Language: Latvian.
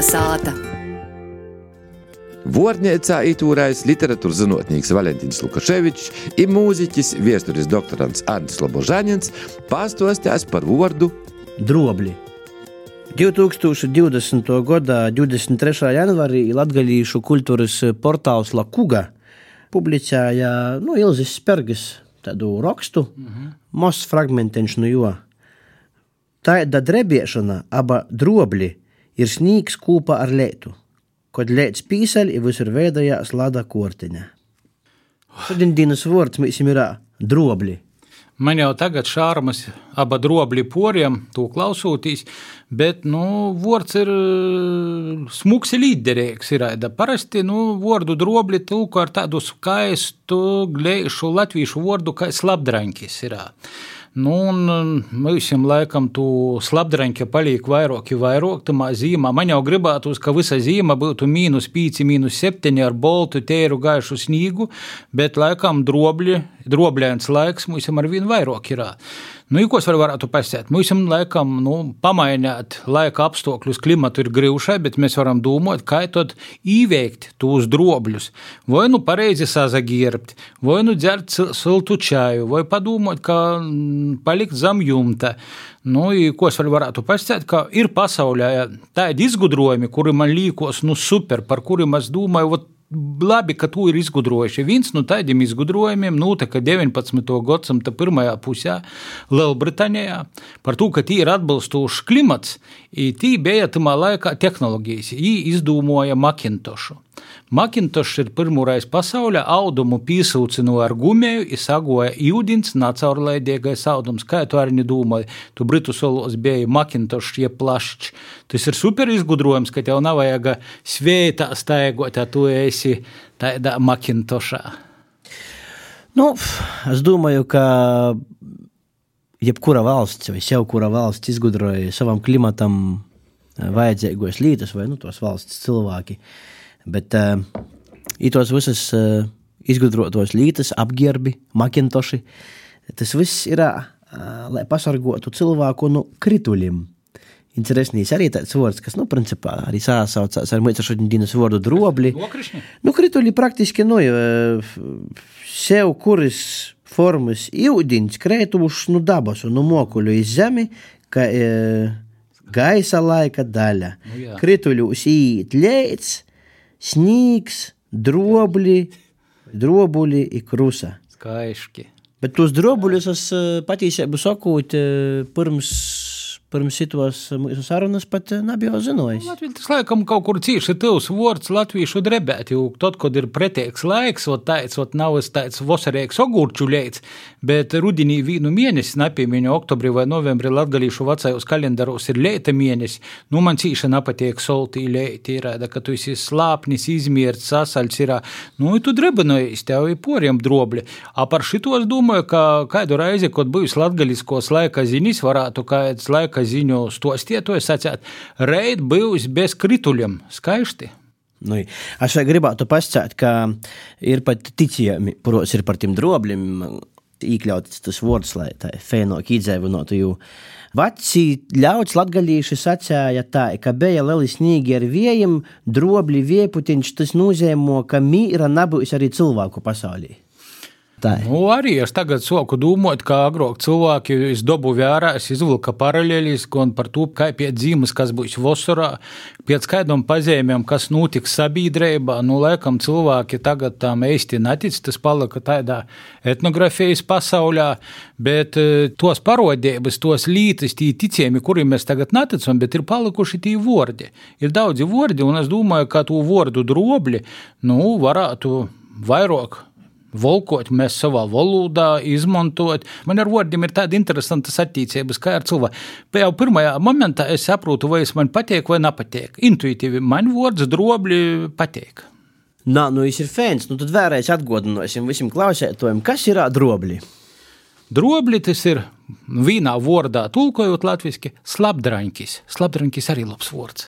Kalnasāta. Vornēcā itūrais literatūras zinātnīgs Valentīns Lukaševičs un mūziķis, vēstures doktorants Arnsts Lobožāņins pāstostās par vārdu Drobli. 2020. gada 23. janvārī Latvijas kultūras portāls Lakuga publicēja nu, Ilzas Spergas tādu rakstu, mm -hmm. mazs fragmentiņš no jo. Tāda drebiešana, aba drobli, ir snīgs kūpa ar lietu, kad lietas pīsaļ ir visur veidojās lada kortiņa. Šodien dienas vārds mēs ir drobli. Man jau tagad šārmas aba drobļi poriem, to klausotīs, bet, nu, vārds ir smuks līderīgs. Parasti, nu, vārdu drobļi tulko ar tādu skaistu, glēšu latviešu vārdu kā slapdraņkis ir. Nu, un visam laikam tu slapdraņķa paliek vairāk, vairāk tamā zīmā. Man jau gribētos, ka visa zīme būtu mīnus 5, mīnus 7 ar boltu, tēru, gaišu sniegu, bet laikam drobļi, drobļēns laiks mums ar vien vairāk ir. Nu, ko es varētu pasēt? Mums laikam nu, pamainīt laika apstākļus, klimatu ir grūšai, bet mēs varam domāt, kā tad īveikt tos drobļus. Vai nu pareizi sazagierbt, vai nu dzert siltu čaju, vai padomāt, kā palikt zem jumta. Nu, ko es varētu pastāstīt, ka ir pasaulē tādi izgudrojumi, kuri man liekas, nu, super, par kuriem es domāju, labi, ka to ir izgudrojuši. Viens no tādiem izgudrojumiem notika 19. gadsimta pirmajā pusē Lielbritānijā par to, ka tie ir atbilstošs klimats, tī bija tamā laikā tehnoloģijas. Viņi izdomāja Macintošu. Macintosh ir pirmoreiz pasaulē audumu pīsūcināja ar gumiju, izsagoja ūdens, nacaurlaidīgais audums. Kā tu arī domāji, tu britu solos bija Macintosh jeb plašs. Tas ir super izgudrojums, ka tev nav vajag svētā staigot, ja tu esi tādā Macintoshā. Nu, es domāju, ka jebkura valsts vai jau kura valsts izgudroja savam klimatam vajadzīgos lietas vai nu, tos valsts cilvēki. Uh, Bet uh, tos visas uh, izgudrotos lītas, apģērbi, makintoši, tas viss ir, uh, lai pasargotu cilvēku no krituļiem. Interesants arī tāds vārds, kas, nu, principā arī sāsaucās ar mūsu šodienas vārdu drobli. Nokrišņi? Nu, krituļi praktiski, nu, sev kuras formas ūdens krētuši no dabas un no mokuļu iz zemi, ka e, gaisa laika daļa. Nu, jā. Krituļus īt ļēts, sniegs, drobli, drobuli į krusą. Skaiški. Bet tos drobulius aš eh, pateisė visokių pirms pirms šitos mūsu sarunas pat nebija zinājis. Latvijas tas laikam kaut kur cīši tevs vārds latviešu drebēt, jo tad, kad ir pretēks laiks, ot tāds, ot nav es tāds vasarīgs ogurču leids, bet rudinī vīnu mēnesi, nepiemiņu oktobrī vai novembrī latgalīšu vecajos kalendāros ir leita mēnesi, nu man cīši nepatiek soltī leiti, ir, ka tu esi slāpnis, izmierts, sasaļs ir, nu, tu drebinojies, tev ir poriem drobļi. A par šito es domāju, ka kādu reizi, kad bijis latgaliskos laika ziņas, varētu kāds laika ka ziņu stostietoja sacēt, reit bijis bez krituļiem. Skaisti! Nu, es vēl gribētu pasakāt, ka ir pat ticami, kuros ir par tiem drobļiem iekļauts tas vārds, lai tā fēnoki izdzīvotu. Jo veci ļauts latgalīši sacīja tā, ka bija lieli snīgi ar vējiem, drobļi vieputiņš, tas nozīmē, ka mīra nebūs arī cilvēku pasaulī. Nu, arī es tagad soku domāt, kā agrāk cilvēki izdobu vērā, es izvilku paralēlis gan par to, kā pie dzīves, kas būs vasarā, pēc kādiem pazīmēm, kas notiks sabiedrībā. Nu, laikam cilvēki tagad tam īsti netic, tas palika tādā etnografijas pasaulē, bet e, tos parodības, tos lītas, tie ticējumi, kuriem mēs tagad neticam, bet ir palikuši tie vārdi. Ir daudzi vārdi, un es domāju, ka to vārdu drobļi, nu, varētu vairāk Volkot mēs savā valodā, izmantot. Man ar vārdiem ir tāda interesanta attīstības, kā ar cilvēku. Jau pirmajā momentā es saprotu, vai es man patīk vai nepatīk. Intuitīvi man vārds drobļi patīk. Nā, nu viņš ir fēns. Nu, tad vēlreiz atgādināsim visiem klausētājiem, kas ir drobļi. Drobļi tas ir vienā vārdā, tulkojot latviešu, slapdraņķis. Slapdraņķis arī labs vārds.